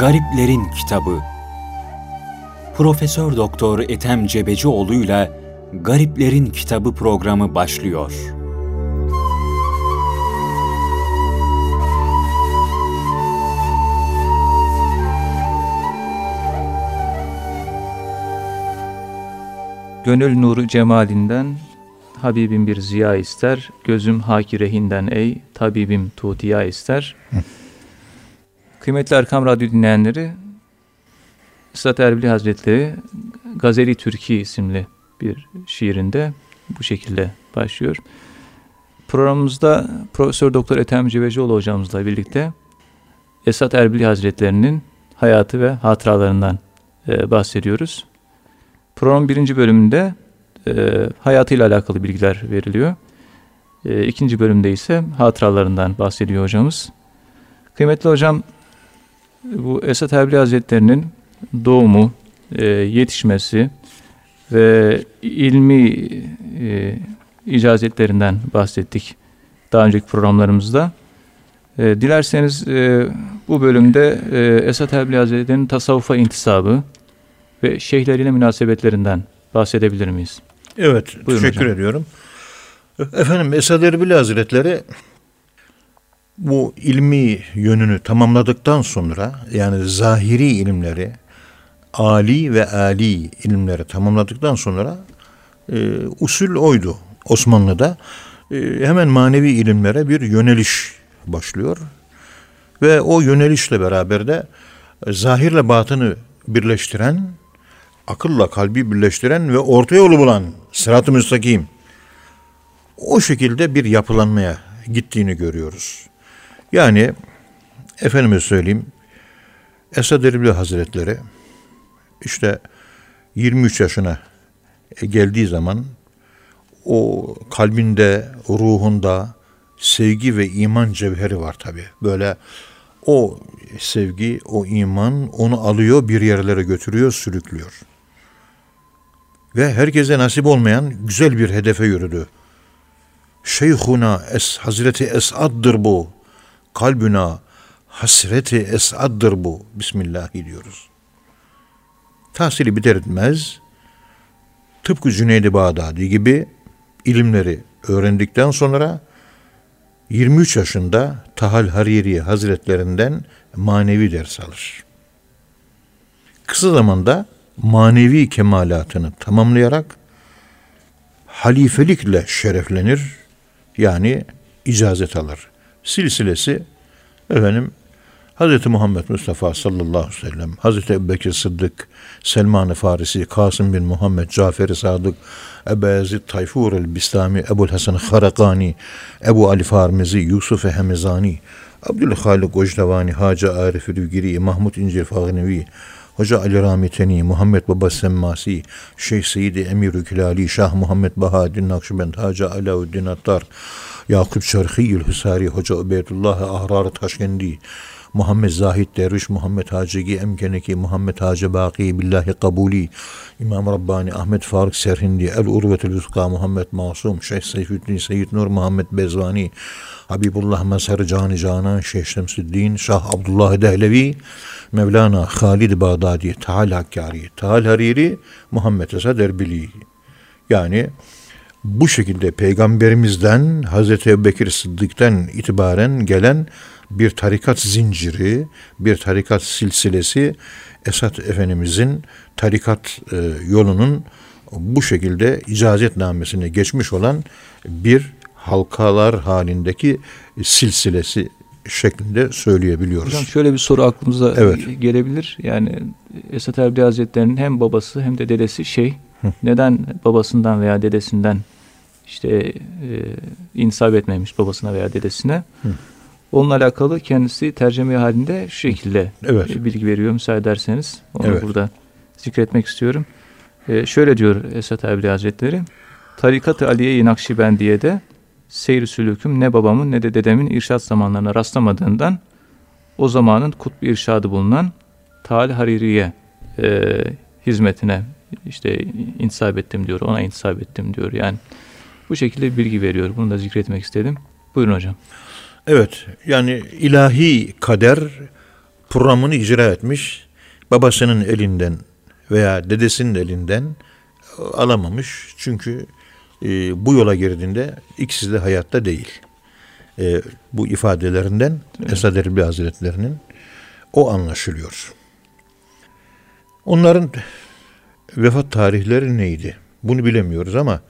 Gariplerin Kitabı Profesör Doktor Ethem Cebecioğlu ile Gariplerin Kitabı programı başlıyor. Gönül nuru cemalinden Habibim bir ziya ister, gözüm hakirehinden ey, tabibim tutiya ister. Kıymetli Erkam Radyo dinleyenleri, Esat Erbili Hazretleri Gazeli Türki isimli bir şiirinde bu şekilde başlıyor. Programımızda Profesör Doktor Ethem Cebecioğlu hocamızla birlikte Esat Erbili Hazretlerinin hayatı ve hatıralarından e, bahsediyoruz. Program birinci bölümünde e, hayatıyla alakalı bilgiler veriliyor. E, ikinci bölümde ise hatıralarından bahsediyor hocamız. Kıymetli hocam, bu Esat Erbil Hazretleri'nin doğumu, e, yetişmesi ve ilmi e, icazetlerinden bahsettik daha önceki programlarımızda. E, dilerseniz e, bu bölümde e, Esat Erbil Hazretleri'nin tasavvufa intisabı ve şeyhleriyle münasebetlerinden bahsedebilir miyiz? Evet, Buyurun teşekkür hocam. ediyorum. Efendim Esad Erbil Hazretleri bu ilmi yönünü tamamladıktan sonra yani zahiri ilimleri, ali ve ali ilimleri tamamladıktan sonra e, usul oydu Osmanlı'da. E, hemen manevi ilimlere bir yöneliş başlıyor. Ve o yönelişle beraber de zahirle batını birleştiren akılla kalbi birleştiren ve orta yolu bulan sırat-ı müstakim o şekilde bir yapılanmaya gittiğini görüyoruz. Yani efendime söyleyeyim Esad Erbil Hazretleri işte 23 yaşına geldiği zaman o kalbinde, ruhunda sevgi ve iman cevheri var tabi. Böyle o sevgi, o iman onu alıyor bir yerlere götürüyor, sürüklüyor ve herkese nasip olmayan güzel bir hedefe yürüdü. Şeyhuna es Hazreti Esad'dır bu. Kalbüna hasreti Esad'dır bu. Bismillah diyoruz. Tahsili biter etmez tıpkı Cüneydi Bağdadi gibi ilimleri öğrendikten sonra 23 yaşında Tahal Hariri Hazretlerinden manevi ders alır. Kısa zamanda manevi kemalatını tamamlayarak halifelikle şereflenir. Yani icazet alır. Silsilesi efendim Hz. Muhammed Mustafa sallallahu aleyhi ve sellem, Hz. Ebubekir Sıddık, Selman-ı Farisi, Kasım bin Muhammed, Cafer-i Sadık, Ebu Ezid Tayfur el-Bistami, Ebu Hasan Harakani, Ebu Ali Farmizi, Yusuf Hemizani, Abdülhalik Gocdavani, Hacı Arif Rügiri, Mahmud İncil Fagnevi, Hoca Ali Ramiteni, Muhammed Baba Semmasi, Şeyh Seyyidi Emir Külali, Şah Muhammed Bahaddin Nakşibend, Hacı Alauddin Attar, Yakup Şerhiyül Hüsari, Hoca Ubeydullah Ahrar Taşkendi, Muhammed Zahid Derviş, Muhammed Hacıgi Emkeneki, Muhammed Hacı Baki, Billahi Kabuli, İmam Rabbani, Ahmet Faruk Serhindi, El Urvetül Üska, Muhammed Masum, Şeyh Seyfüddin, Seyyid Nur Muhammed Bezvani, Habibullah Mazhar Cani Canan, Şeyh Şemsüddin, Şah Abdullah Dehlevi, Mevlana Halid Bağdadi, Tahal Hakkari, Tahal Hariri, Muhammed Esad Erbili. Yani bu şekilde peygamberimizden Hazreti Ebubekir Sıddık'tan itibaren gelen bir tarikat zinciri, bir tarikat silsilesi Esat Efendimizin tarikat e, yolunun bu şekilde icazetnamesine geçmiş olan bir halkalar halindeki silsilesi şeklinde söyleyebiliyoruz. Hocam şöyle bir soru aklımıza evet. gelebilir. Yani Esat Erbil Hazretleri'nin hem babası hem de dedesi şey. Neden babasından veya dedesinden işte e, insaf etmemiş babasına veya dedesine? Hı. Onunla alakalı kendisi tercüme halinde şu şekilde evet. bilgi veriyor müsaade ederseniz. Onu evet. burada zikretmek istiyorum. E, şöyle diyor Esat Erbil Hazretleri. Tarikat-ı Aliye-i Nakşibendiye'de seyir sülüküm ne babamın ne de dedemin irşat zamanlarına rastlamadığından o zamanın kutbu irşadı bulunan Tal Hariri'ye e, hizmetine işte intisap ettim diyor, ona intisap ettim diyor. Yani bu şekilde bilgi veriyor. Bunu da zikretmek istedim. Buyurun hocam. Evet, yani ilahi kader programını icra etmiş. Babasının elinden veya dedesinin elinden alamamış. Çünkü e, bu yola girdiğinde ikisi de hayatta değil. E, bu ifadelerinden evet. Esad Erbil Hazretleri'nin o anlaşılıyor. Onların vefat tarihleri neydi? Bunu bilemiyoruz ama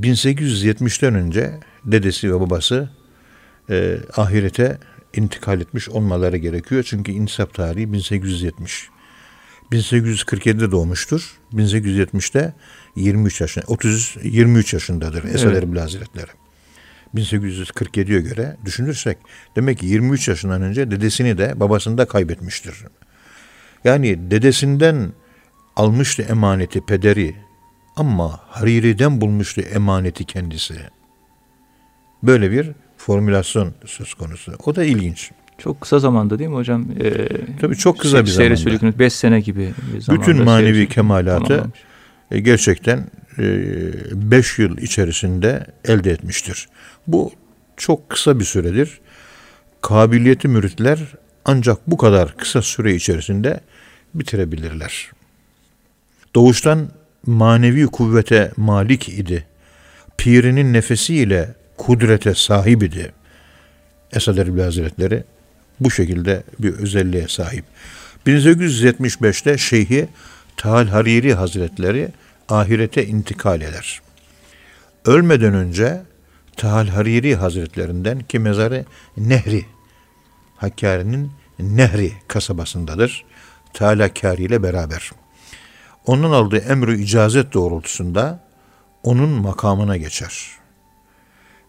1870'ten önce dedesi ve babası e, ahirete intikal etmiş olmaları gerekiyor. Çünkü intisap tarihi 1870. 1847'de doğmuştur. 1870'te 23 yaşında, 30 23 yaşındadır Esad evet. Erbil Hazretleri. 1847'ye göre düşünürsek demek ki 23 yaşından önce dedesini de babasını da kaybetmiştir. Yani dedesinden almıştı emaneti pederi ama Hariri'den bulmuştu emaneti kendisi. Böyle bir formülasyon söz konusu. O da ilginç. Çok kısa zamanda değil mi hocam? Ee, Tabii çok kısa bir zamanda. Seyre 5 sene gibi bir zamanda. Bütün manevi kemalatı e, gerçekten 5 e, yıl içerisinde elde etmiştir. Bu çok kısa bir süredir. Kabiliyeti müritler ancak bu kadar kısa süre içerisinde bitirebilirler. Doğuştan manevi kuvvete malik idi. Pirinin nefesiyle kudrete sahip idi. Esad Erbil Hazretleri bu şekilde bir özelliğe sahip. 1875'te Şeyhi Tahal Hariri Hazretleri ahirete intikal eder. Ölmeden önce Tahal Hariri Hazretlerinden ki mezarı Nehri, Hakkari'nin Nehri kasabasındadır. Teala ile beraber. Onun aldığı emri icazet doğrultusunda onun makamına geçer.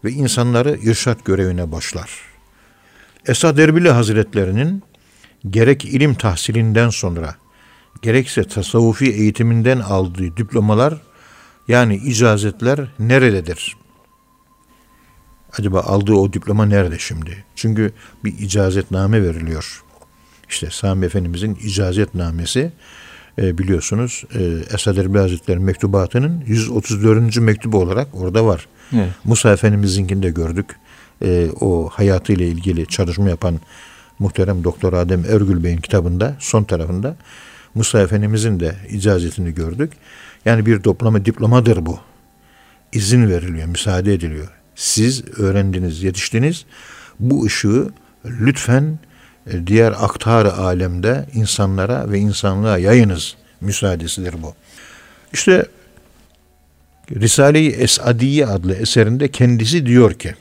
Ve insanları irşat görevine başlar. Esad Erbili Hazretlerinin gerek ilim tahsilinden sonra gerekse tasavvufi eğitiminden aldığı diplomalar yani icazetler nerededir? Acaba aldığı o diploma nerede şimdi? Çünkü bir icazetname veriliyor. İşte Sami Efendimizin icazetnamesi e, biliyorsunuz e, Esad Erbil Hazretleri mektubatının 134. mektubu olarak orada var. Evet. Musa Efendimiz'inkini de gördük. E, o hayatıyla ilgili çalışma yapan muhterem Doktor Adem Ergül Bey'in kitabında son tarafında Musa Efendimizin de icazetini gördük. Yani bir toplama diplomadır bu. İzin veriliyor, müsaade ediliyor. Siz öğrendiniz, yetiştiniz. Bu ışığı lütfen diğer aktar alemde insanlara ve insanlığa yayınız müsaadesidir bu. İşte Risale-i Esadiye adlı eserinde kendisi diyor ki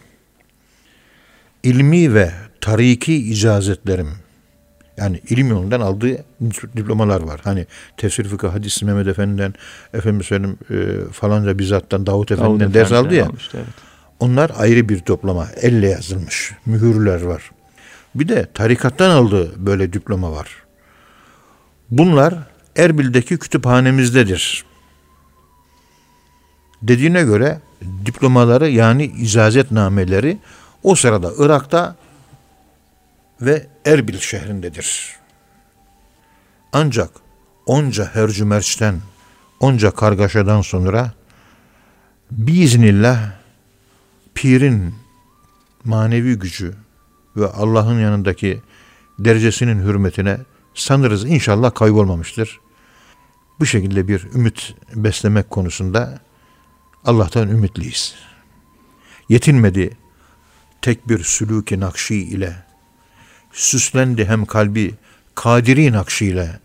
ilmi ve tariki icazetlerim yani ilim yolundan aldığı diplomalar var. Hani tefsir fıkıh hadis Mehmet Efendi'den efendim söyleyeyim e, falanca bizzattan Davut Efendi'den Davut ders aldı ya. Almıştı, evet. Onlar ayrı bir diploma. Elle yazılmış. Mühürler var. Bir de tarikattan aldığı böyle diploma var. Bunlar Erbil'deki kütüphanemizdedir. Dediğine göre diplomaları yani icazetnameleri o sırada Irak'ta ve Erbil şehrindedir. Ancak onca hercümerçten, onca kargaşadan sonra biiznillah pirin manevi gücü ve Allah'ın yanındaki derecesinin hürmetine sanırız inşallah kaybolmamıştır. Bu şekilde bir ümit beslemek konusunda Allah'tan ümitliyiz. Yetinmedi tek bir sülûk-i nakşi ile, süslendi hem kalbi kadiri nakşi ile.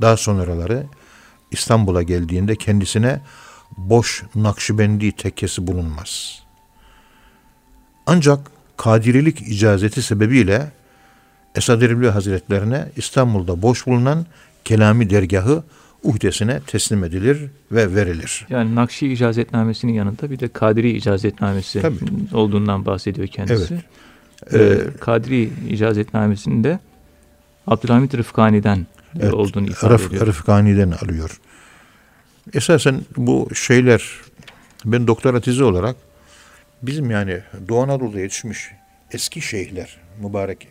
Daha sonraları İstanbul'a geldiğinde kendisine boş nakşibendi tekkesi bulunmaz. Ancak kadirilik icazeti sebebiyle Esad Erbil Hazretlerine İstanbul'da boş bulunan kelami dergahı uhdesine teslim edilir ve verilir. Yani Nakşi icazetnamesinin yanında bir de Kadiri icazetnamesi Tabii. olduğundan bahsediyor kendisi. Evet. Ee, Kadiri icazetnamesinde Abdülhamit Rıfkani'den evet, olduğunu ifade Rıf, ediyor. Rıfkani'den alıyor. Esasen bu şeyler ben doktora tezi olarak bizim yani Doğu Anadolu'da yetişmiş eski şeyhler, mübarek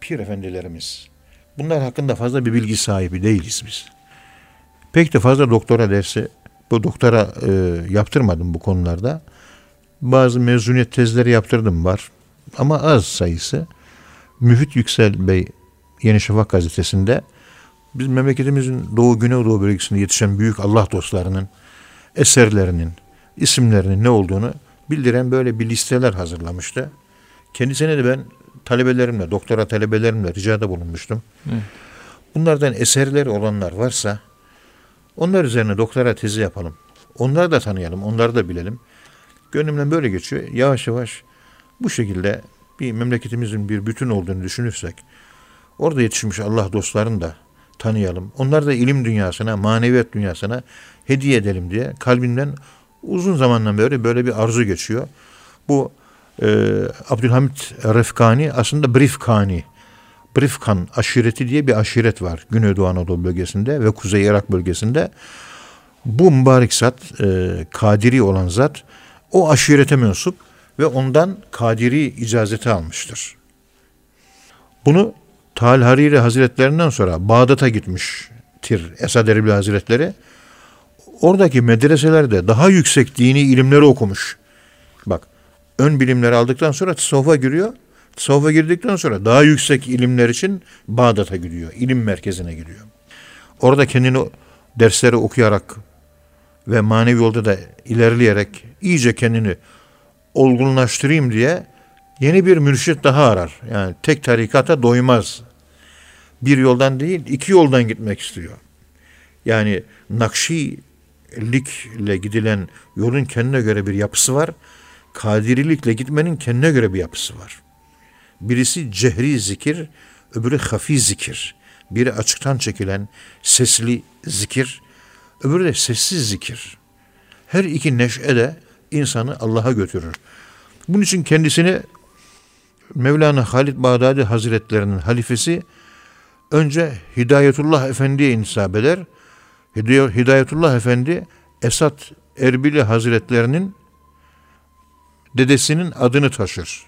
pir efendilerimiz bunlar hakkında fazla bir bilgi sahibi değiliz biz. Pek de fazla doktora dersi, bu doktora e, yaptırmadım bu konularda. Bazı mezuniyet tezleri yaptırdım var ama az sayısı. Mühit Yüksel Bey Yeni Şafak gazetesinde biz memleketimizin Doğu Güneydoğu bölgesinde yetişen büyük Allah dostlarının eserlerinin, isimlerinin ne olduğunu bildiren böyle bir listeler hazırlamıştı. Kendisine de ben talebelerimle, doktora talebelerimle ricada bulunmuştum. Evet. Bunlardan eserleri olanlar varsa onlar üzerine doktora tezi yapalım. Onları da tanıyalım, onları da bilelim. Gönlümden böyle geçiyor. Yavaş yavaş bu şekilde bir memleketimizin bir bütün olduğunu düşünürsek orada yetişmiş Allah dostlarını da tanıyalım. Onlar da ilim dünyasına, maneviyat dünyasına hediye edelim diye kalbimden uzun zamandan beri böyle bir arzu geçiyor. Bu e, Abdülhamit Refkani aslında Brifkani. Brifkan aşireti diye bir aşiret var Güneydoğu Anadolu bölgesinde ve Kuzey Irak bölgesinde. Bu mübarek zat, e, Kadiri olan zat o aşirete mensup ve ondan Kadiri icazeti almıştır. Bunu Tal Hariri Hazretlerinden sonra Bağdat'a gitmiştir Esad Erbil Hazretleri. Oradaki medreselerde daha yüksek dini ilimleri okumuş. Bak ön bilimleri aldıktan sonra tasavvufa giriyor. Tasavvufa girdikten sonra daha yüksek ilimler için Bağdat'a gidiyor. ilim merkezine gidiyor. Orada kendini dersleri okuyarak ve manevi yolda da ilerleyerek iyice kendini olgunlaştırayım diye yeni bir mürşit daha arar. Yani tek tarikata doymaz. Bir yoldan değil, iki yoldan gitmek istiyor. Yani Nakşilikle gidilen yolun kendine göre bir yapısı var. Kadirilikle gitmenin kendine göre bir yapısı var. Birisi cehri zikir, öbürü hafi zikir. Biri açıktan çekilen sesli zikir, öbürü de sessiz zikir. Her iki neşe de insanı Allah'a götürür. Bunun için kendisini Mevlana Halid Bağdadi Hazretlerinin halifesi önce Hidayetullah Efendi'ye intisap eder. Hidayetullah Efendi Esat Erbili Hazretlerinin dedesinin adını taşır.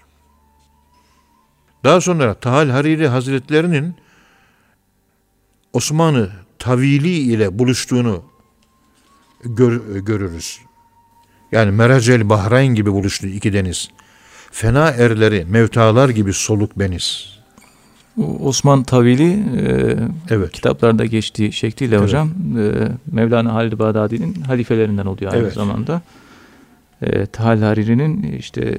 Daha sonra Tahal Hariri Hazretlerinin Osmanlı Tavili ile buluştuğunu gör, görürüz. Yani Meracel Bahrain gibi buluştu iki deniz. Fena erleri, mevtalar gibi soluk beniz. Osman Tavili e, evet. kitaplarda geçtiği şekliyle evet. hocam e, Mevlana Halid Bağdadi'nin halifelerinden oluyor aynı evet. zamanda. E, Tahal Hariri'nin işte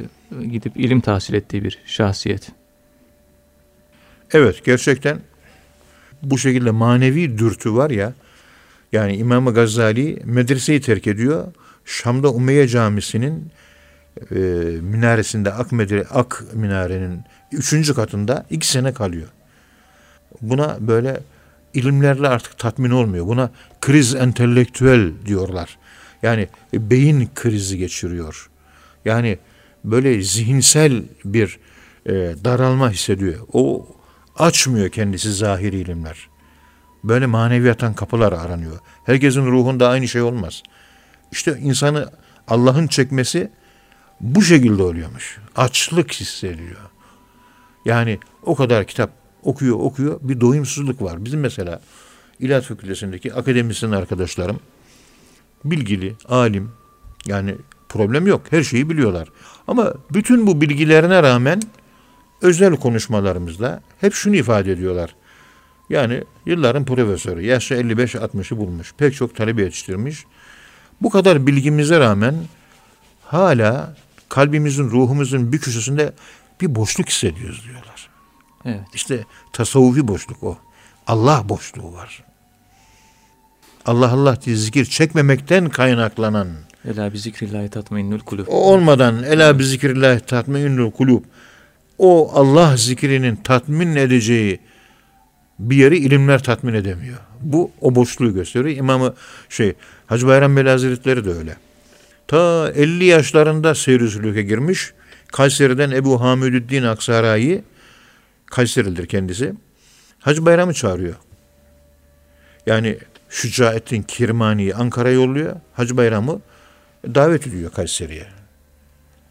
gidip ilim tahsil ettiği bir şahsiyet. Evet gerçekten bu şekilde manevi dürtü var ya yani İmam Gazali medreseyi terk ediyor. Şam'da Umeyye Camisi'nin e, minaresinde Ak, Medre, Ak minarenin üçüncü katında iki sene kalıyor. Buna böyle ilimlerle artık tatmin olmuyor. Buna kriz entelektüel diyorlar. Yani beyin krizi geçiriyor. Yani böyle zihinsel bir e, daralma hissediyor. O açmıyor kendisi zahiri ilimler. Böyle maneviyatan kapılar aranıyor. Herkesin ruhunda aynı şey olmaz. İşte insanı Allah'ın çekmesi bu şekilde oluyormuş. Açlık hissediyor. Yani o kadar kitap okuyor okuyor bir doyumsuzluk var. Bizim mesela İlahi Fakültesindeki akademisyen arkadaşlarım bilgili, alim yani problem yok. Her şeyi biliyorlar. Ama bütün bu bilgilerine rağmen özel konuşmalarımızda hep şunu ifade ediyorlar. Yani yılların profesörü, yaşı 55-60'ı bulmuş, pek çok talebe yetiştirmiş. Bu kadar bilgimize rağmen hala kalbimizin, ruhumuzun bir köşesinde bir boşluk hissediyoruz diyorlar. Evet. İşte tasavvufi boşluk o. Allah boşluğu var. Allah Allah diye zikir çekmemekten kaynaklanan. Ela bi zikrillahi tatmainnul kulub. O olmadan ela bi zikrillahi tatmainnul kulub. O Allah zikrinin tatmin edeceği bir yeri ilimler tatmin edemiyor. Bu o boşluğu gösteriyor. İmamı şey Hacı Bayram Veli Hazretleri de öyle. Ta 50 yaşlarında seyir girmiş. Kayseri'den Ebu Hamidüddin Aksaray'ı Kayseri'dir kendisi. Hacı Bayram'ı çağırıyor. Yani Şücaettin Kirmani'yi Ankara yolluyor. Hacı Bayram'ı davet ediyor Kayseri'ye.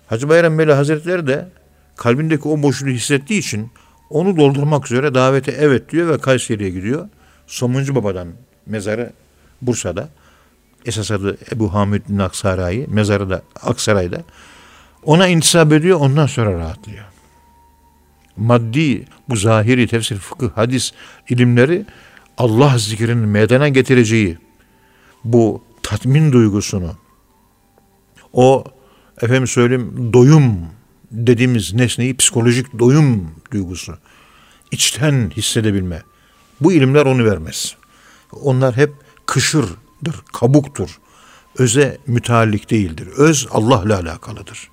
Hacı Bayram Veli Hazretleri de kalbindeki o boşluğu hissettiği için onu doldurmak üzere davete evet diyor ve Kayseri'ye gidiyor. Somuncu Baba'dan mezarı Bursa'da. Esas adı Ebu Hamid Aksaray'ı, mezarı da Aksaray'da. Ona intisap ediyor, ondan sonra rahatlıyor. maddi, bu zahiri tefsir, fıkıh, hadis ilimleri Allah zikrinin meydana getireceği bu tatmin duygusunu, o efendim söyleyeyim doyum dediğimiz nesneyi psikolojik doyum duygusu içten hissedebilme. Bu ilimler onu vermez. Onlar hep kışırdır, kabuktur. Öze müteallik değildir. Öz Allah'la alakalıdır.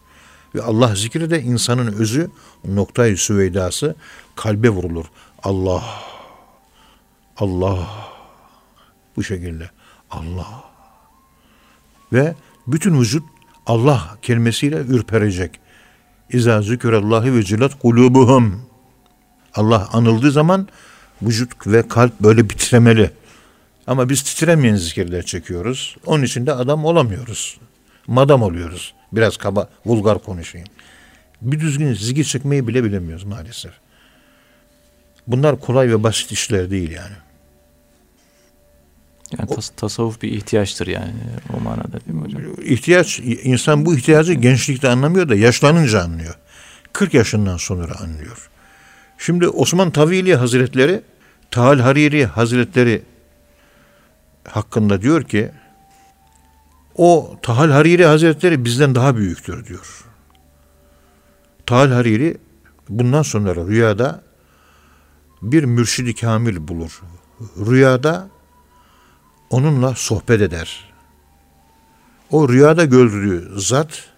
Ve Allah zikri de insanın özü, noktayı süveydası kalbe vurulur. Allah, Allah, bu şekilde Allah. Ve bütün vücut Allah kelimesiyle ürperecek. İza zikrullahi ve cilat kulubuhum. Allah anıldığı zaman vücut ve kalp böyle bitiremeli. Ama biz titremeyen zikirler çekiyoruz. Onun için de adam olamıyoruz. Madam oluyoruz. Biraz kaba, vulgar konuşayım. Bir düzgün zikir çekmeyi bile bilemiyoruz maalesef. Bunlar kolay ve basit işler değil yani. Yani tas tasavvuf bir ihtiyaçtır yani o manada değil mi hocam? İhtiyaç, insan bu ihtiyacı gençlikte anlamıyor da yaşlanınca anlıyor. 40 yaşından sonra anlıyor. Şimdi Osman Tavili Hazretleri, Tahal Hariri Hazretleri hakkında diyor ki, o Tahal Hariri Hazretleri bizden daha büyüktür diyor. Tahal Hariri bundan sonra rüyada bir mürşidi kamil bulur. Rüyada onunla sohbet eder. O rüyada gördüğü zat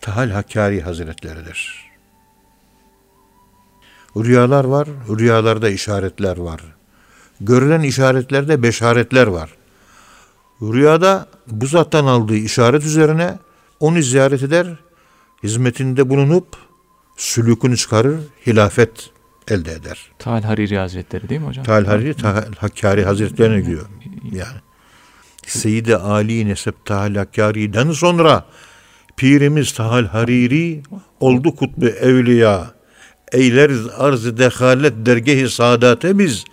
Tahal Hakkari Hazretleridir. Rüyalar var, rüyalarda işaretler var. Görülen işaretlerde beşaretler var. Rüyada bu zattan aldığı işaret üzerine onu ziyaret eder, hizmetinde bulunup sülükünü çıkarır, hilafet elde eder. Tal Hariri Hazretleri değil mi hocam? Tal Hariri, Tal Hakkari Hazretlerine diyor. Yani. Seyyid-i Ali Nesep Tahal Hakkari'den sonra Pirimiz Tahal Hariri oldu kutbu evliya. Eyleriz arz dehalet dergehi saadate biz.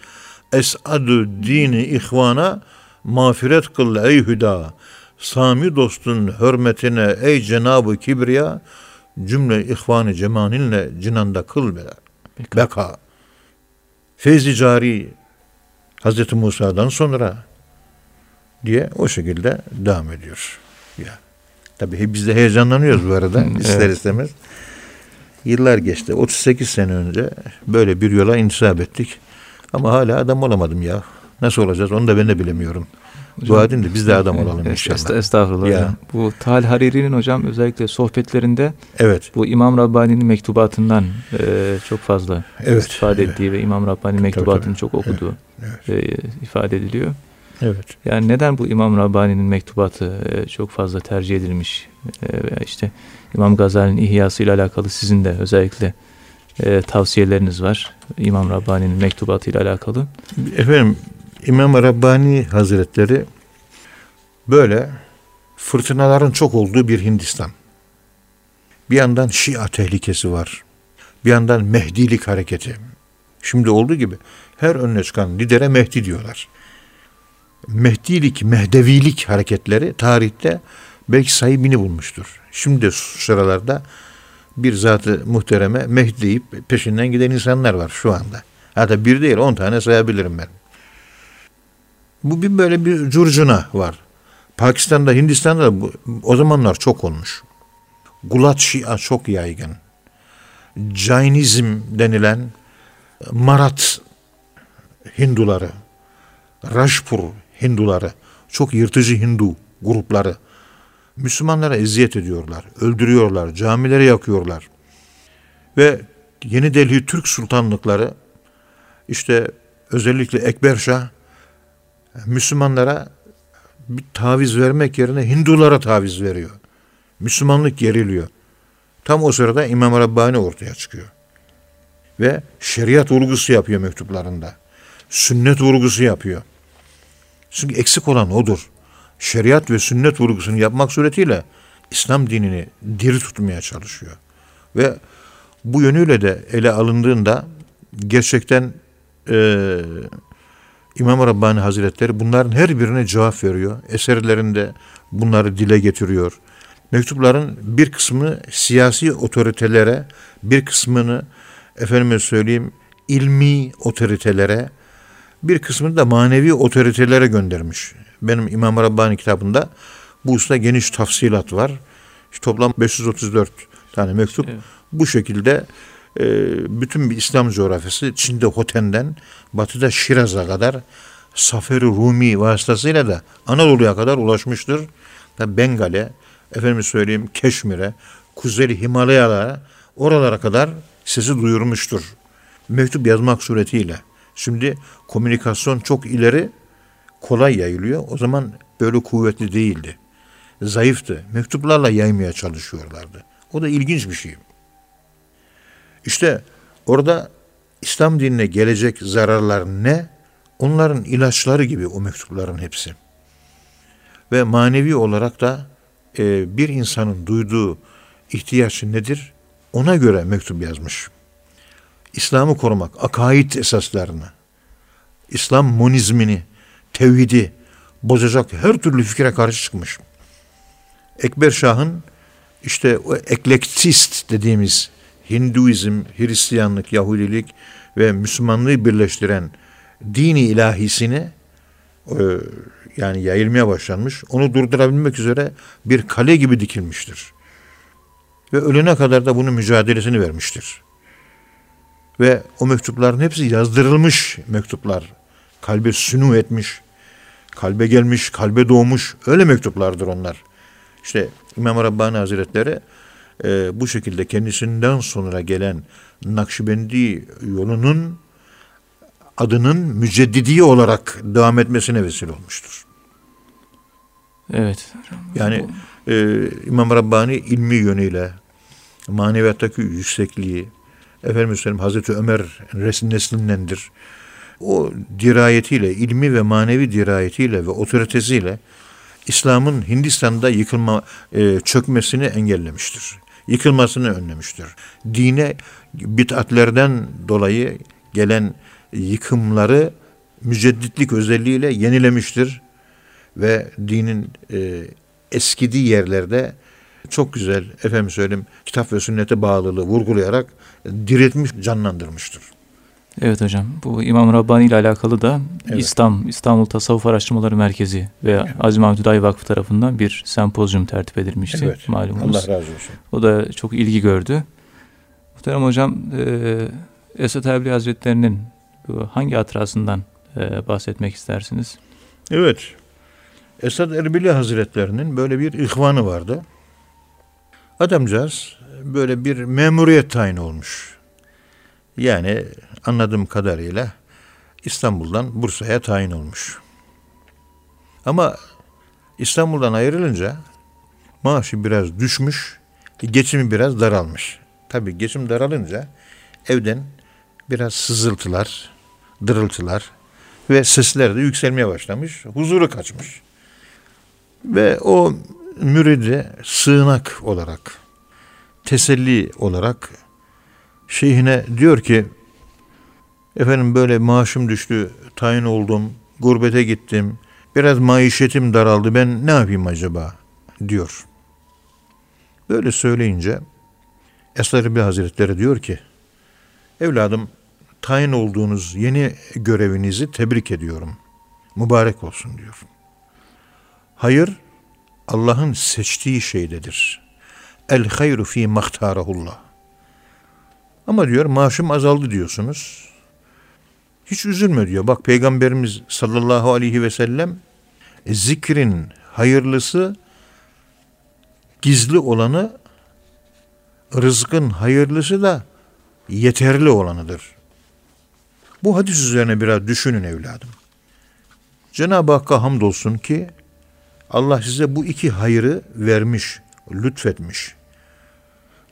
Es'adu dini ihvana mağfiret kıl ey hüda. Sami dostun hürmetine ey Cenabı Kibriya cümle ihvanı cemaninle cinanda kıl bela. Beka. Beka. Feyzi cari Hazreti Musa'dan sonra diye o şekilde devam ediyor. Ya. Tabii biz de heyecanlanıyoruz bu arada ister Evet. istemez. Yıllar geçti. 38 sene önce böyle bir yola intisap ettik. Ama hala adam olamadım ya. Nasıl olacağız onu da ben de bilemiyorum. Dua edin de biz de adam olalım inşallah. est- Estağfurullah Ya. hocam. Bu Tal Hariri'nin hocam özellikle sohbetlerinde Evet. bu İmam Rabbani'nin mektubatından e, çok fazla Evet, istifade evet. ettiği ve İmam Rabbani'nin mektubatını tabii. çok okuduğu Evet. e, ifade ediliyor. Evet. Yani neden bu İmam Rabbani'nin mektubatı e, çok fazla tercih edilmiş e, veya işte İmam Gazali'nin İhyası ile alakalı sizin de özellikle e, tavsiyeleriniz var. İmam Rabbani'nin mektubatı ile alakalı. Efendim İmam Rabbani Hazretleri böyle fırtınaların çok olduğu bir Hindistan. Bir yandan Şia tehlikesi var. Bir yandan Mehdilik hareketi. Şimdi olduğu gibi her önüne çıkan lidere Mehdi diyorlar. Mehdilik, Mehdevilik hareketleri tarihte belki sahibini bulmuştur. Şimdi sıralarda bir zatı muhtereme Mehdi deyip peşinden giden insanlar var şu anda. Hatta bir değil on tane sayabilirim ben. Bu bir böyle bir curcuna var. Pakistan'da, Hindistan'da da bu, o zamanlar çok olmuş. Gulat Şia çok yaygın. Jainizm denilen Marat Hinduları, Rajpur Hinduları, çok yırtıcı Hindu grupları Müslümanlara eziyet ediyorlar, öldürüyorlar, camileri yakıyorlar. Ve Yeni Delhi Türk sultanlıkları işte özellikle Ekberşah Müslümanlara bir taviz vermek yerine Hindulara taviz veriyor. Müslümanlık geriliyor. Tam o sırada İmam Rabbani ortaya çıkıyor. Ve şeriat vurgusu yapıyor mektuplarında. Sünnet vurgusu yapıyor. Çünkü eksik olan odur. Şeriat ve sünnet vurgusunu yapmak suretiyle İslam dinini diri tutmaya çalışıyor. Ve bu yönüyle de ele alındığında gerçekten eee İmam Rabbani Hazretleri bunların her birine cevap veriyor. Eserlerinde bunları dile getiriyor. Mektupların bir kısmını siyasi otoritelere, bir kısmını efendime söyleyeyim ilmi otoritelere bir kısmını da manevi otoritelere göndermiş. Benim İmam Rabbani kitabında bu usta geniş tafsilat var. İşte toplam 534 tane mektup. Evet. Bu şekilde e, bütün bir İslam coğrafyası Çin'de Hoten'den batıda Şiraz'a kadar Saferi Rumi vasıtasıyla da Anadolu'ya kadar ulaşmıştır. Bengal'e, efendim söyleyeyim Keşmir'e, Kuzey Himalayalara, oralara kadar sesi duyurmuştur. Mektup yazmak suretiyle. Şimdi komünikasyon çok ileri, kolay yayılıyor. O zaman böyle kuvvetli değildi. Zayıftı. Mektuplarla yaymaya çalışıyorlardı. O da ilginç bir şey. İşte orada İslam dinine gelecek zararlar ne? Onların ilaçları gibi o mektupların hepsi. Ve manevi olarak da e, bir insanın duyduğu ihtiyaç nedir? Ona göre mektup yazmış. İslam'ı korumak, akaid esaslarını, İslam monizmini, tevhidi bozacak her türlü fikre karşı çıkmış. Ekber Şah'ın işte o eklektist dediğimiz Hinduizm, Hristiyanlık, Yahudilik ve Müslümanlığı birleştiren dini ilahisini e, yani yayılmaya başlanmış. Onu durdurabilmek üzere bir kale gibi dikilmiştir. Ve ölene kadar da bunun mücadelesini vermiştir. Ve o mektupların hepsi yazdırılmış mektuplar. Kalbe sünü etmiş, kalbe gelmiş, kalbe doğmuş öyle mektuplardır onlar. İşte İmam Rabbani Hazretleri e, bu şekilde kendisinden sonra gelen Nakşibendi yolunun adının müceddidi olarak devam etmesine vesile olmuştur. Evet. Yani e, İmam Rabbani ilmi yönüyle maneviyattaki yüksekliği efendim söyleyeyim Hazreti Ömer neslindendir. O dirayetiyle, ilmi ve manevi dirayetiyle ve otoritesiyle İslam'ın Hindistan'da yıkılma, e, çökmesini engellemiştir. Yıkılmasını önlemiştir. Dine bid'atlerden dolayı gelen yıkımları mücedditlik özelliğiyle yenilemiştir ve dinin e, eskidiği yerlerde çok güzel efendim söyleyeyim kitap ve sünnete bağlılığı vurgulayarak diretmiş, canlandırmıştır. Evet hocam. Bu İmam Rabbani ile alakalı da evet. İslam, İstanbul Tasavvuf Araştırmaları Merkezi ve evet. Aziz Mahmut Hüdayi Vakfı tarafından bir sempozyum tertip edilmişti evet. malumunuz. Allah razı olsun. O da çok ilgi gördü. Muhterem hocam, e, Esat Erbil Hazretleri'nin hangi hatırasından e, bahsetmek istersiniz? Evet. Esad Erbili Hazretlerinin böyle bir ihvanı vardı. Adamcağız böyle bir memuriyet tayin olmuş. Yani anladığım kadarıyla İstanbul'dan Bursa'ya tayin olmuş. Ama İstanbul'dan ayrılınca maaşı biraz düşmüş, geçimi biraz daralmış. Tabii geçim daralınca evden biraz sızıltılar, dırıltılar ve sesler de yükselmeye başlamış. Huzuru kaçmış. Ve o müridi sığınak olarak, teselli olarak şeyhine diyor ki efendim böyle maaşım düştü, tayin oldum, gurbete gittim, biraz maişetim daraldı ben ne yapayım acaba diyor. Böyle söyleyince Esad bir Hazretleri diyor ki evladım tayin olduğunuz yeni görevinizi tebrik ediyorum. Mübarek olsun diyor. Hayır Allah'ın seçtiği şeydedir. El hayru fi mahtarahullah. Ama diyor maaşım azaldı diyorsunuz. Hiç üzülme diyor. Bak Peygamberimiz sallallahu aleyhi ve sellem e, zikrin hayırlısı gizli olanı rızkın hayırlısı da yeterli olanıdır. Bu hadis üzerine biraz düşünün evladım. Cenab-ı Hakk'a hamdolsun ki Allah size bu iki hayrı vermiş, lütfetmiş.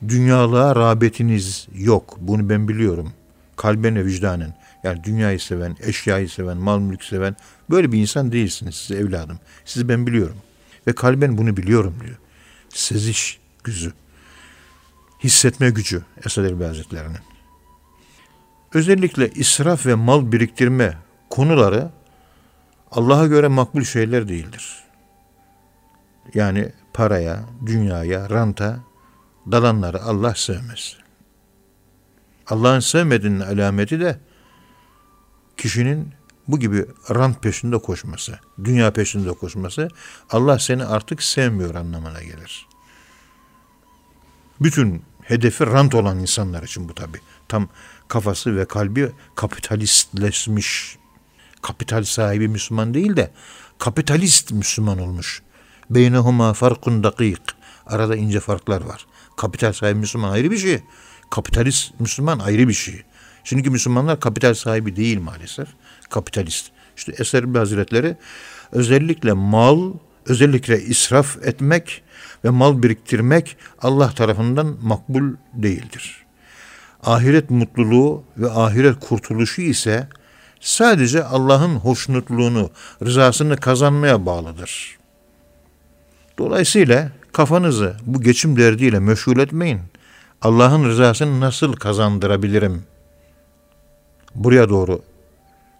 Dünyalığa rağbetiniz yok. Bunu ben biliyorum. Kalben ve vicdanen. Yani dünyayı seven, eşyayı seven, mal mülk seven böyle bir insan değilsiniz siz evladım. Sizi ben biliyorum. Ve kalben bunu biliyorum diyor. Seziş gücü. Hissetme gücü Esad Elbi Hazretleri'nin. Özellikle israf ve mal biriktirme konuları Allah'a göre makbul şeyler değildir. Yani paraya, dünyaya, ranta dalanları Allah sevmez. Allah'ın sevmediğinin alameti de kişinin bu gibi rant peşinde koşması, dünya peşinde koşması Allah seni artık sevmiyor anlamına gelir. Bütün hedefi rant olan insanlar için bu tabi. Tam kafası ve kalbi kapitalistleşmiş. Kapital sahibi Müslüman değil de kapitalist Müslüman olmuş. Beynehuma farkun dakik. Arada ince farklar var. Kapital sahibi Müslüman ayrı bir şey. Kapitalist Müslüman ayrı bir şey. Şimdiki Müslümanlar kapital sahibi değil maalesef. Kapitalist. İşte Eser Hazretleri özellikle mal, özellikle israf etmek ve mal biriktirmek Allah tarafından makbul değildir. Ahiret mutluluğu ve ahiret kurtuluşu ise sadece Allah'ın hoşnutluğunu, rızasını kazanmaya bağlıdır. Dolayısıyla kafanızı bu geçim derdiyle meşgul etmeyin. Allah'ın rızasını nasıl kazandırabilirim? Buraya doğru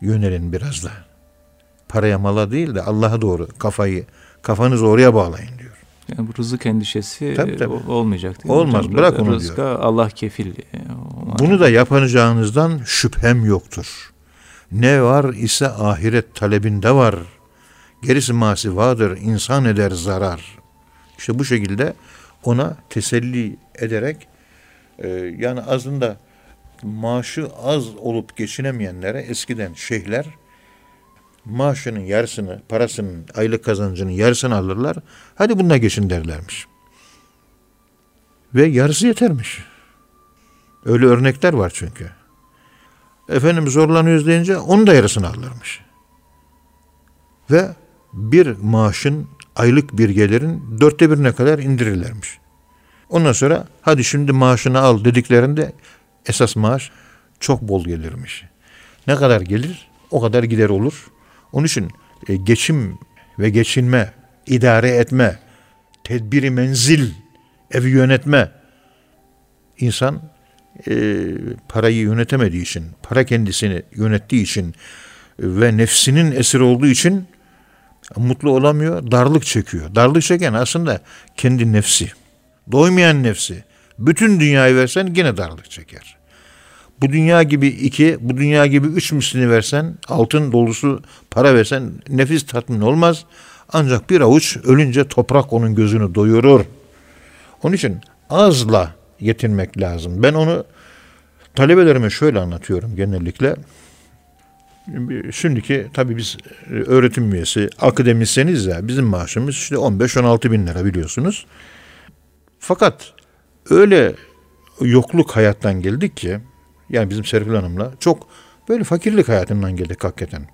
yönelin biraz da. Paraya mala değil de Allah'a doğru kafayı, kafanızı oraya bağlayın diyor. Yani bu rızık endişesi Tabii, tabii. olmayacak değil Olmaz, Hocam, bırak onu Rızka diyor. Allah kefil. e, Bunu da yapacağınızdan şüphem yoktur. Ne var ise ahiret talebinde var. Gerisi masi vardır, insan eder zarar. İşte bu şekilde ona teselli ederek e, yani aslında maaşı az olup geçinemeyenlere eskiden şeyhler maaşının yarısını, parasının, aylık kazancının yarısını alırlar. Hadi bununla geçin derlermiş. Ve yarısı yetermiş. Öyle örnekler var çünkü. Efendim zorlanıyoruz deyince onun da yarısını alırmış. Ve bir maaşın aylık bir gelirin dörtte birine kadar indirirlermiş. Ondan sonra hadi şimdi maaşını al dediklerinde esas maaş çok bol gelirmiş. Ne kadar gelir o kadar gider olur. Onun için e, geçim ve geçinme, idare etme, tedbiri menzil, evi yönetme. İnsan e, parayı yönetemediği için, para kendisini yönettiği için ve nefsinin esiri olduğu için mutlu olamıyor, darlık çekiyor. Darlık çeken aslında kendi nefsi. Doymayan nefsi. Bütün dünyayı versen yine darlık çeker. Bu dünya gibi iki, bu dünya gibi üç mislini versen, altın dolusu para versen nefis tatmin olmaz. Ancak bir avuç ölünce toprak onun gözünü doyurur. Onun için azla yetinmek lazım. Ben onu talebelerime şöyle anlatıyorum genellikle. Şimdiki tabii biz öğretim üyesi, akademisyeniz ya bizim maaşımız işte 15-16 bin lira biliyorsunuz. Fakat öyle yokluk hayattan geldik ki yani bizim Serpil Hanım'la çok böyle fakirlik hayatından geldik hakikaten.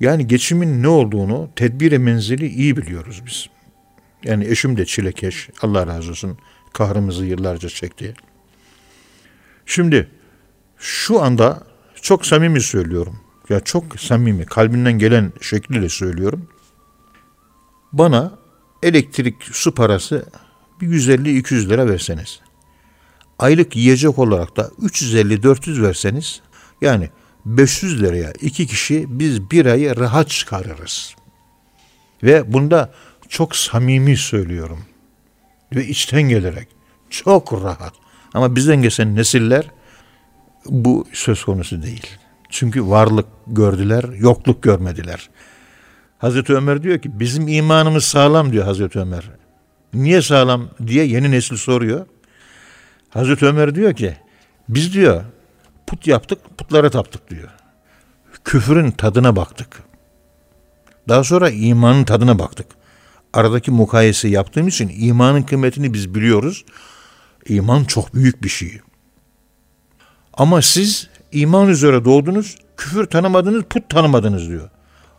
Yani geçimin ne olduğunu tedbiri menzili iyi biliyoruz biz. Yani eşim de çilekeş Allah razı olsun kahrımızı yıllarca çekti. Şimdi şu anda çok samimi söylüyorum. Ya çok samimi kalbinden gelen şekliyle söylüyorum. Bana elektrik su parası bir 150-200 lira verseniz. Aylık yiyecek olarak da 350-400 verseniz yani 500 liraya iki kişi biz bir ayı rahat çıkarırız. Ve bunda çok samimi söylüyorum. Ve içten gelerek çok rahat. Ama bizden geçen nesiller bu söz konusu değil. Çünkü varlık gördüler, yokluk görmediler. Hazreti Ömer diyor ki bizim imanımız sağlam diyor Hazreti Ömer. Niye sağlam diye yeni nesil soruyor. Hazreti Ömer diyor ki biz diyor put yaptık putlara taptık diyor. Küfrün tadına baktık. Daha sonra imanın tadına baktık. Aradaki mukayese yaptığım için imanın kıymetini biz biliyoruz. İman çok büyük bir şey. Ama siz iman üzere doğdunuz, küfür tanımadınız, put tanımadınız diyor.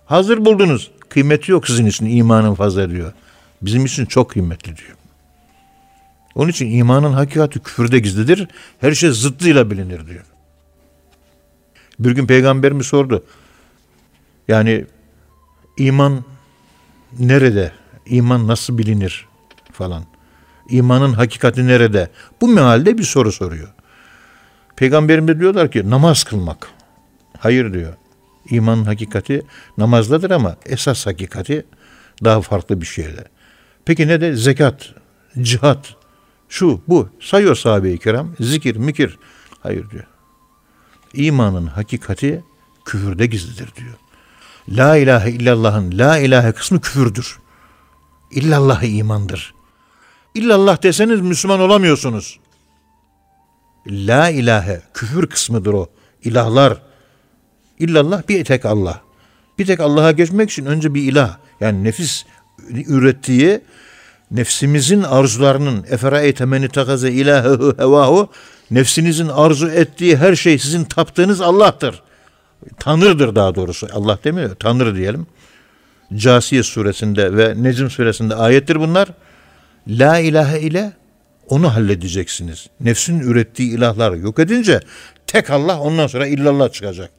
Hazır buldunuz. Kıymeti yok sizin için imanın fazla diyor. Bizim için çok kıymetli diyor. Onun için imanın hakikati küfürde gizlidir. Her şey zıttıyla bilinir diyor. Bir gün peygamberimiz sordu. Yani iman nerede? İman nasıl bilinir falan. İmanın hakikati nerede? Bu mealde bir soru soruyor. Peygamberimiz diyorlar ki namaz kılmak. Hayır diyor. İmanın hakikati namazdadır ama esas hakikati daha farklı bir şeyde. Peki ne de zekat, cihat, şu bu sayıyor sahabe-i kiram, zikir, mikir. Hayır diyor. İmanın hakikati küfürde gizlidir diyor. La ilahe illallah'ın la ilahe kısmı küfürdür. İllallah imandır. İllallah deseniz Müslüman olamıyorsunuz. La ilahe küfür kısmıdır o. İlahlar. İllallah bir tek Allah. Bir tek Allah'a geçmek için önce bir ilah. Yani nefis ürettiği nefsimizin arzularının eferae temeni takaze ilahehu hevahu nefsinizin arzu ettiği her şey sizin taptığınız Allah'tır. Tanrıdır daha doğrusu. Allah demiyor. Tanrı diyelim. Casiye suresinde ve Necm suresinde ayettir bunlar. La ilahe ile onu halledeceksiniz. Nefsin ürettiği ilahları yok edince tek Allah ondan sonra illallah çıkacak.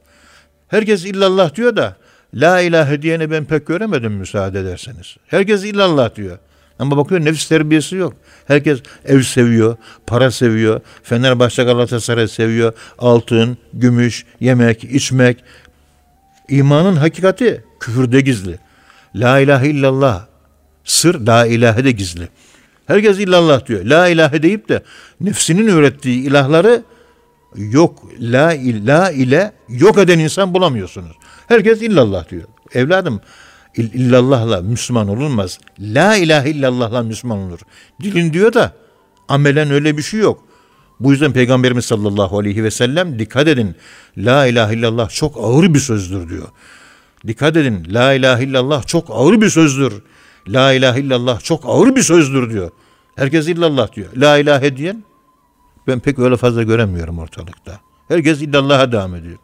Herkes illallah diyor da la ilahe diyene ben pek göremedim müsaade ederseniz. Herkes illallah diyor. Ama bakıyor nefis terbiyesi yok. Herkes ev seviyor, para seviyor, Fenerbahçe Galatasaray seviyor, altın, gümüş, yemek, içmek. İmanın hakikati küfürde gizli. La ilahe illallah, sır la ilahe de gizli. Herkes illallah diyor. La ilahe deyip de nefsinin ürettiği ilahları yok la, la ile yok eden insan bulamıyorsunuz. Herkes illallah diyor. Evladım illallahla Müslüman olunmaz. La ilahe illallahla Müslüman olur. Dilin diyor da amelen öyle bir şey yok. Bu yüzden Peygamberimiz sallallahu aleyhi ve sellem dikkat edin. La ilahe illallah çok ağır bir sözdür diyor. Dikkat edin. La ilahe illallah çok ağır bir sözdür. La ilahe illallah çok ağır bir sözdür diyor. Herkes illallah diyor. La ilahe diyen ben pek öyle fazla göremiyorum ortalıkta. Herkes illallah'a devam ediyor.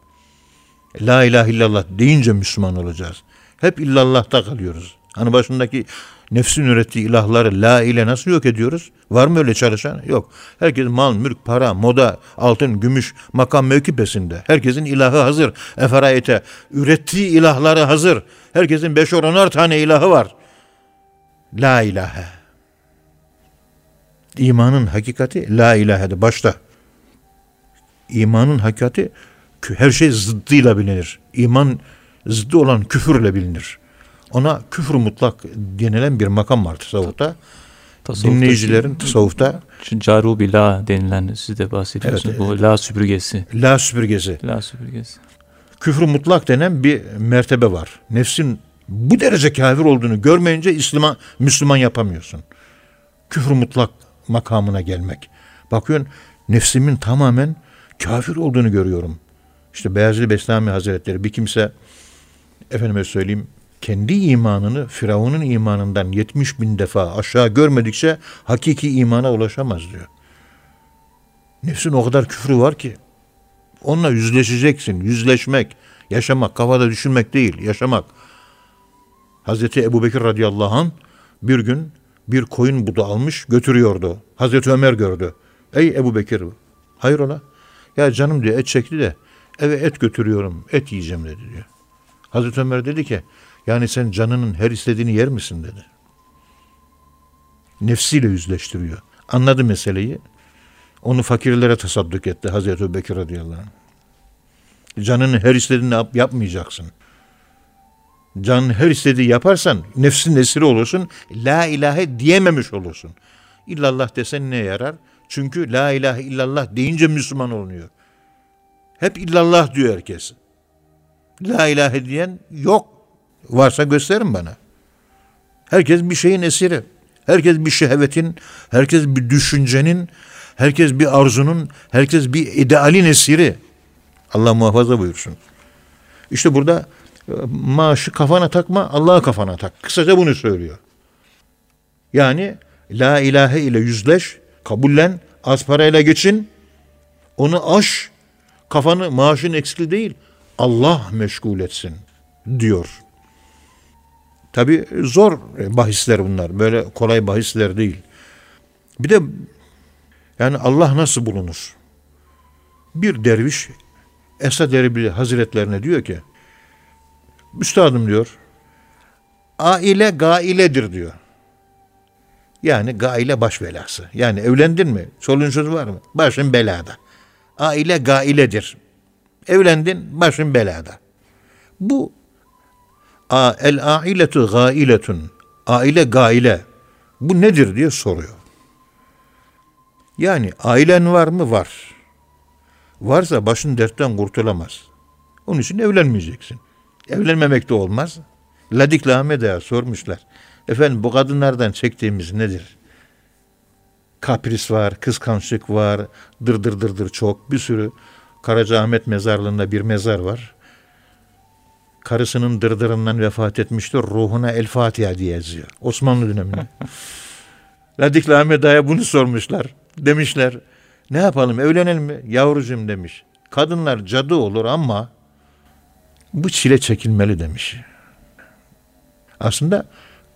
La ilahe illallah deyince Müslüman olacağız. Hep illallah'ta kalıyoruz. Hani başındaki nefsin ürettiği ilahları la ile nasıl yok ediyoruz? Var mı öyle çalışan? Yok. Herkes mal, mülk, para, moda, altın, gümüş, makam mevki pesinde. Herkesin ilahı hazır. Eferayete. Ürettiği ilahları hazır. Herkesin beş onar tane ilahı var. La ilahe. İmanın hakikati la ilahe'de başta. İmanın hakikati her şey zıddıyla bilinir. İman zıddı olan küfürle bilinir. Ona küfür mutlak denilen bir makam var tasavvufta. Tasavvufta Dinleyicilerin tasavvufta Caru la denilen siz de bahsediyorsunuz. Evet, Bu la süpürgesi. La süpürgesi. La süpürgesi. Küfür mutlak denen bir mertebe var. Nefsin bu derece kafir olduğunu görmeyince İslam'a Müslüman yapamıyorsun. Küfür mutlak makamına gelmek. Bakıyorsun nefsimin tamamen kafir olduğunu görüyorum. İşte Beyazlı Bestami Hazretleri bir kimse efendime söyleyeyim kendi imanını Firavun'un imanından 70 bin defa aşağı görmedikçe hakiki imana ulaşamaz diyor. Nefsin o kadar küfrü var ki onunla yüzleşeceksin. Yüzleşmek, yaşamak, kafada düşünmek değil, yaşamak. Hazreti Ebu Bekir radıyallahu anh bir gün bir koyun budu almış götürüyordu. Hazreti Ömer gördü. Ey Ebu Bekir hayrola? Ya canım diyor et çekti de eve et götürüyorum et yiyeceğim dedi diyor. Hazreti Ömer dedi ki yani sen canının her istediğini yer misin dedi. Nefsiyle yüzleştiriyor. Anladı meseleyi. Onu fakirlere tasadduk etti Hazreti Bekir radıyallahu anh. Canının her istediğini yap, yapmayacaksın. Canın her istediği yaparsan nefsin esiri olursun. La ilahe diyememiş olursun. İllallah desen ne yarar? Çünkü la ilahe illallah deyince Müslüman olunuyor. Hep illallah diyor herkes. La ilahe diyen yok. Varsa gösterin bana. Herkes bir şeyin esiri. Herkes bir şehvetin, herkes bir düşüncenin, herkes bir arzunun, herkes bir idealin esiri. Allah muhafaza buyursun. İşte burada e, maaşı kafana takma, Allah'a kafana tak. Kısaca bunu söylüyor. Yani la ilahe ile yüzleş, kabullen, az parayla geçin, onu aş, kafanı maaşın eksikli değil, Allah meşgul etsin diyor. Tabi zor bahisler bunlar. Böyle kolay bahisler değil. Bir de yani Allah nasıl bulunur? Bir derviş Esad Erbil Hazretlerine diyor ki Üstadım diyor aile gailedir diyor. Yani gaile baş belası. Yani evlendin mi? Çoluğun çocuğu var mı? Başın belada. Aile gailedir. Evlendin, başın belada. Bu el ailetu gailetun. Aile gaile. Bu nedir diye soruyor. Yani ailen var mı? Var. Varsa başın dertten kurtulamaz. Onun için evlenmeyeceksin. Evlenmemek de olmaz. Ladik Lahmeda'ya sormuşlar. Efendim bu kadınlardan çektiğimiz nedir? Kapris var, kıskançlık var, dır dır dır dır çok bir sürü. Karacaahmet mezarlığında bir mezar var. Karısının dırdırından vefat etmiştir. Ruhuna El Fatiha diye yazıyor. Osmanlı döneminde. Ladik Lahmeda'ya bunu sormuşlar. Demişler ne yapalım evlenelim mi? Yavrucuğum demiş. Kadınlar cadı olur ama bu çile çekilmeli demiş. Aslında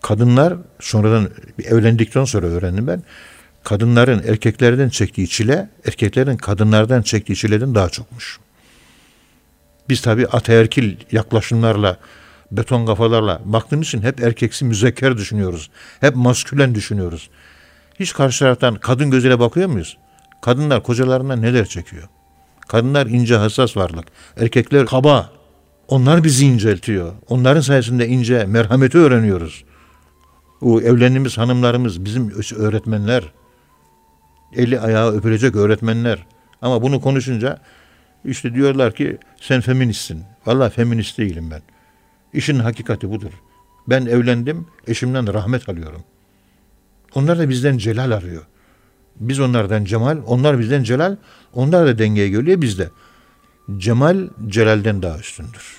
kadınlar sonradan evlendikten sonra öğrendim ben. Kadınların erkeklerden çektiği çile, erkeklerin kadınlardan çektiği çileden daha çokmuş. Biz tabi ataerkil yaklaşımlarla, beton kafalarla baktığımız için hep erkeksi müzekker düşünüyoruz. Hep maskülen düşünüyoruz. Hiç karşı taraftan kadın gözüyle bakıyor muyuz? Kadınlar kocalarından neler çekiyor? Kadınlar ince hassas varlık. Erkekler kaba. Onlar bizi inceltiyor. Onların sayesinde ince merhameti öğreniyoruz. O evlendiğimiz hanımlarımız bizim öğretmenler. Eli ayağı öpülecek öğretmenler. Ama bunu konuşunca işte diyorlar ki sen feministsin. Vallahi feminist değilim ben. İşin hakikati budur. Ben evlendim, eşimden rahmet alıyorum. Onlar da bizden celal arıyor. Biz onlardan cemal, onlar bizden celal. Onlar da dengeye geliyor bizde. Cemal celalden daha üstündür.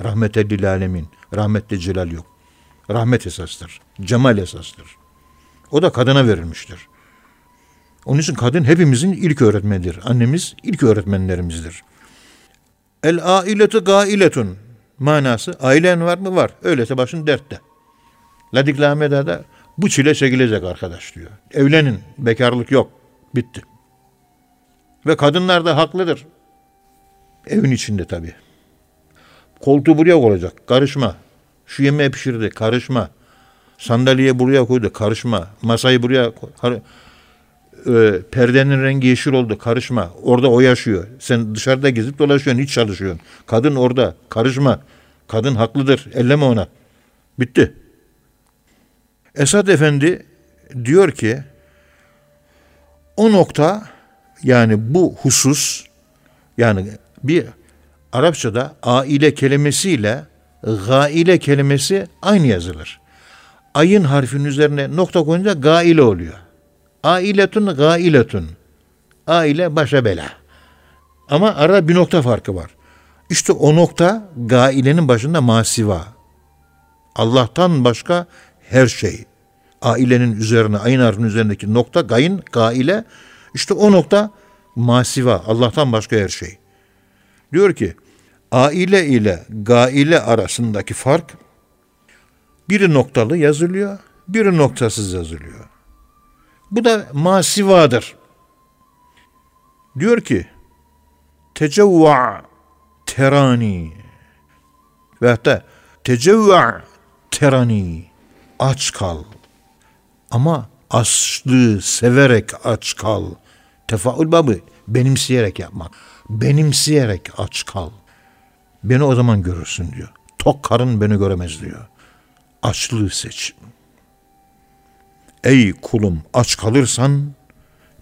Rahmete lil alemin. Rahmette celal yok. Rahmet esastır. Cemal esastır. O da kadına verilmiştir. Onun için kadın hepimizin ilk öğretmenidir. Annemiz ilk öğretmenlerimizdir. El ailetu gailetun manası ailen var mı? Var. Öyleyse başın dertte. Ladik da bu çile çekilecek arkadaş diyor. Evlenin. Bekarlık yok. Bitti. Ve kadınlar da haklıdır. Evin içinde tabii. Koltuğu buraya koyacak. Karışma. Şu yemeği pişirdi. Karışma. Sandalyeyi buraya koydu. Karışma. Masayı buraya koy. E, perdenin rengi yeşil oldu. Karışma. Orada o yaşıyor. Sen dışarıda gezip dolaşıyorsun. Hiç çalışıyorsun. Kadın orada. Karışma. Kadın haklıdır. Elleme ona. Bitti. Esad Efendi diyor ki o nokta yani bu husus yani bir Arapçada aile kelimesiyle gaile kelimesi aynı yazılır. Ayın harfinin üzerine nokta koyunca gaile oluyor. Ailetun gailetun. Aile başa bela. Ama arada bir nokta farkı var. İşte o nokta gailenin başında masiva. Allah'tan başka her şey. Ailenin üzerine, ayın harfinin üzerindeki nokta, gayın, gaile. İşte o nokta masiva, Allah'tan başka her şey. Diyor ki, aile ile gaile arasındaki fark, biri noktalı yazılıyor, biri noktasız yazılıyor. Bu da masivadır. Diyor ki, tecevva terani ve hatta tecevva terani aç kal. Ama açlığı severek aç kal. Tefaül babı benimseyerek yapmak. Benimseyerek aç kal. Beni o zaman görürsün diyor. Tok karın beni göremez diyor. Açlığı seç. Ey kulum aç kalırsan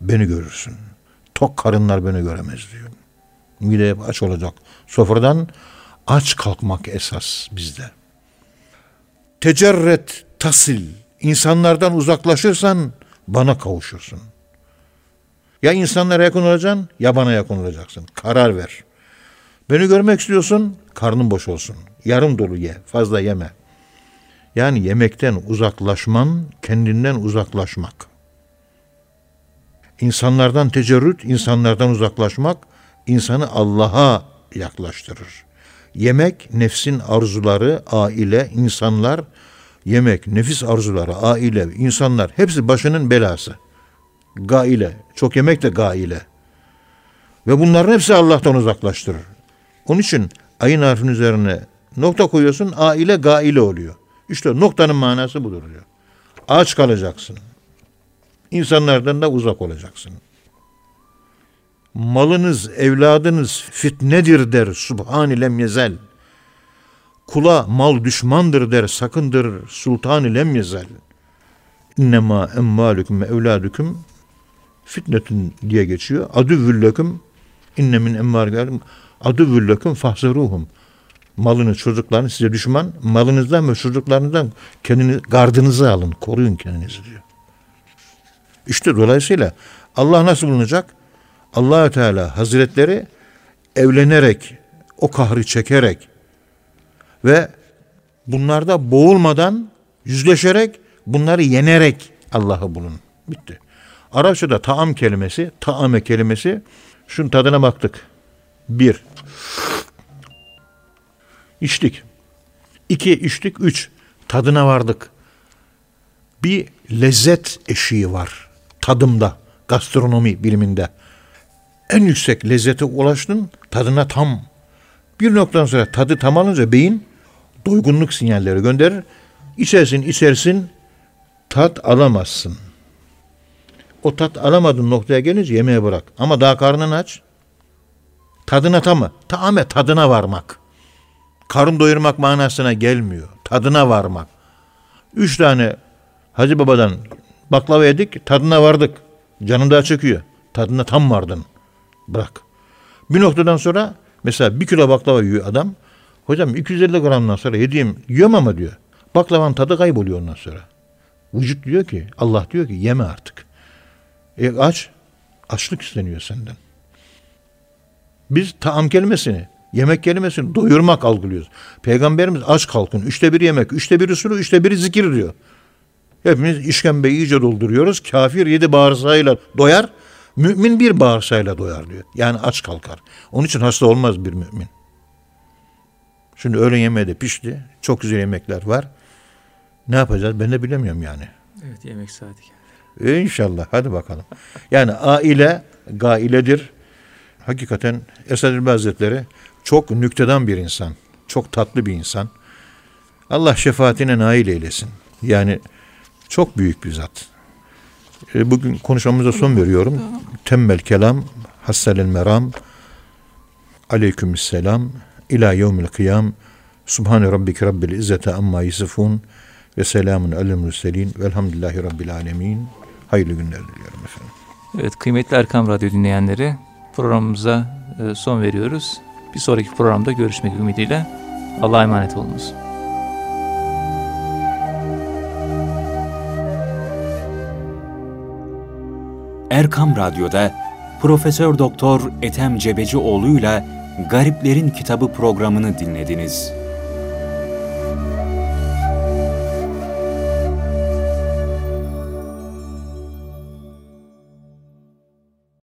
beni görürsün. Tok karınlar beni göremez diyor. Mide hep aç olacak. Sofradan aç kalkmak esas bizde. Tecerret tasil insanlardan uzaklaşırsan bana kavuşursun. Ya insanlara yakın olacaksın ya bana yakın olacaksın. Karar ver. Beni görmek istiyorsun, karnın boş olsun. Yarım dolu ye, fazla yeme. Yani yemekten uzaklaşman, kendinden uzaklaşmak. İnsanlardan tecerrüt, insanlardan uzaklaşmak, insanı Allah'a yaklaştırır. Yemek, nefsin arzuları, aile, insanlar, yemek, nefis arzuları, aile, insanlar hepsi başının belası. Gaile, çok yemek de gaile. Ve bunların hepsi Allah'tan uzaklaştırır. Onun için ayın harfin üzerine nokta koyuyorsun, aile gaile oluyor. İşte noktanın manası budur diyor. Aç kalacaksın. İnsanlardan da uzak olacaksın. Malınız, evladınız fitnedir der Subhanilem yezel. Kula mal düşmandır der sakındır sultan-ı lem yezel. İnnemâ emmâlüküm ve evlâdüküm fitnetün diye geçiyor. Adüvvülleküm İnne min emmârikum aduvvülleküm fahzeruhum. Malını, çocuklarını size düşman, malınızdan ve çocuklarınızdan kendini gardınızı alın, koruyun kendinizi diyor. İşte dolayısıyla Allah nasıl bulunacak? Allahü Teala Hazretleri evlenerek, o kahri çekerek ve bunlarda boğulmadan yüzleşerek, bunları yenerek Allah'ı bulun. Bitti. Arapçada taam kelimesi, taame kelimesi, şunun tadına baktık. Bir, içtik. İki, içtik. Üç, tadına vardık. Bir lezzet eşiği var tadımda, gastronomi biliminde. En yüksek lezzete ulaştın, tadına tam. Bir noktadan sonra tadı tam alınca beyin doygunluk sinyalleri gönderir. İçersin, içersin, tat alamazsın. O tat alamadığın noktaya gelince yemeğe bırak. Ama daha karnın aç. Tadına tamı. Tamamen tadına varmak. Karın doyurmak manasına gelmiyor. Tadına varmak. Üç tane Hacı Baba'dan baklava yedik, tadına vardık. Canın daha çekiyor. Tadına tam vardın. Bırak. Bir noktadan sonra mesela bir kilo baklava yiyor adam. Hocam 250 gramdan sonra yediğim yiyorum ama diyor. Baklavanın tadı kayboluyor ondan sonra. Vücut diyor ki, Allah diyor ki yeme artık. E aç, açlık isteniyor senden. Biz taam kelimesini, yemek kelimesini doyurmak algılıyoruz. Peygamberimiz aç kalkın, üçte bir yemek, üçte biri sulu, üçte biri zikir diyor. Hepimiz işkembeyi iyice dolduruyoruz. Kafir yedi bağırsağıyla doyar, mümin bir bağırsağıyla doyar diyor. Yani aç kalkar. Onun için hasta olmaz bir mümin. Şimdi öğlen yemeği de pişti. Çok güzel yemekler var. Ne yapacağız ben de bilemiyorum yani. Evet yemek saati geldi. İnşallah hadi bakalım. Yani aile gailedir. Hakikaten Esad Hazretleri çok nüktedan bir insan. Çok tatlı bir insan. Allah şefaatine nail eylesin. Yani çok büyük bir zat. E, bugün konuşmamıza son veriyorum. Temmel kelam, hasselel meram, aleykümselam, ila yevmil kıyam, subhane rabbike rabbil izzete amma yisifun ve selamun alel mürselin velhamdülillahi rabbil alemin. Hayırlı günler diliyorum efendim. Evet kıymetli Erkam Radyo dinleyenleri programımıza e, son veriyoruz. Bir sonraki programda görüşmek ümidiyle Allah'a emanet olunuz. Erkam Radyo'da Profesör Doktor Ethem Cebecioğlu ile Gariplerin Kitabı programını dinlediniz.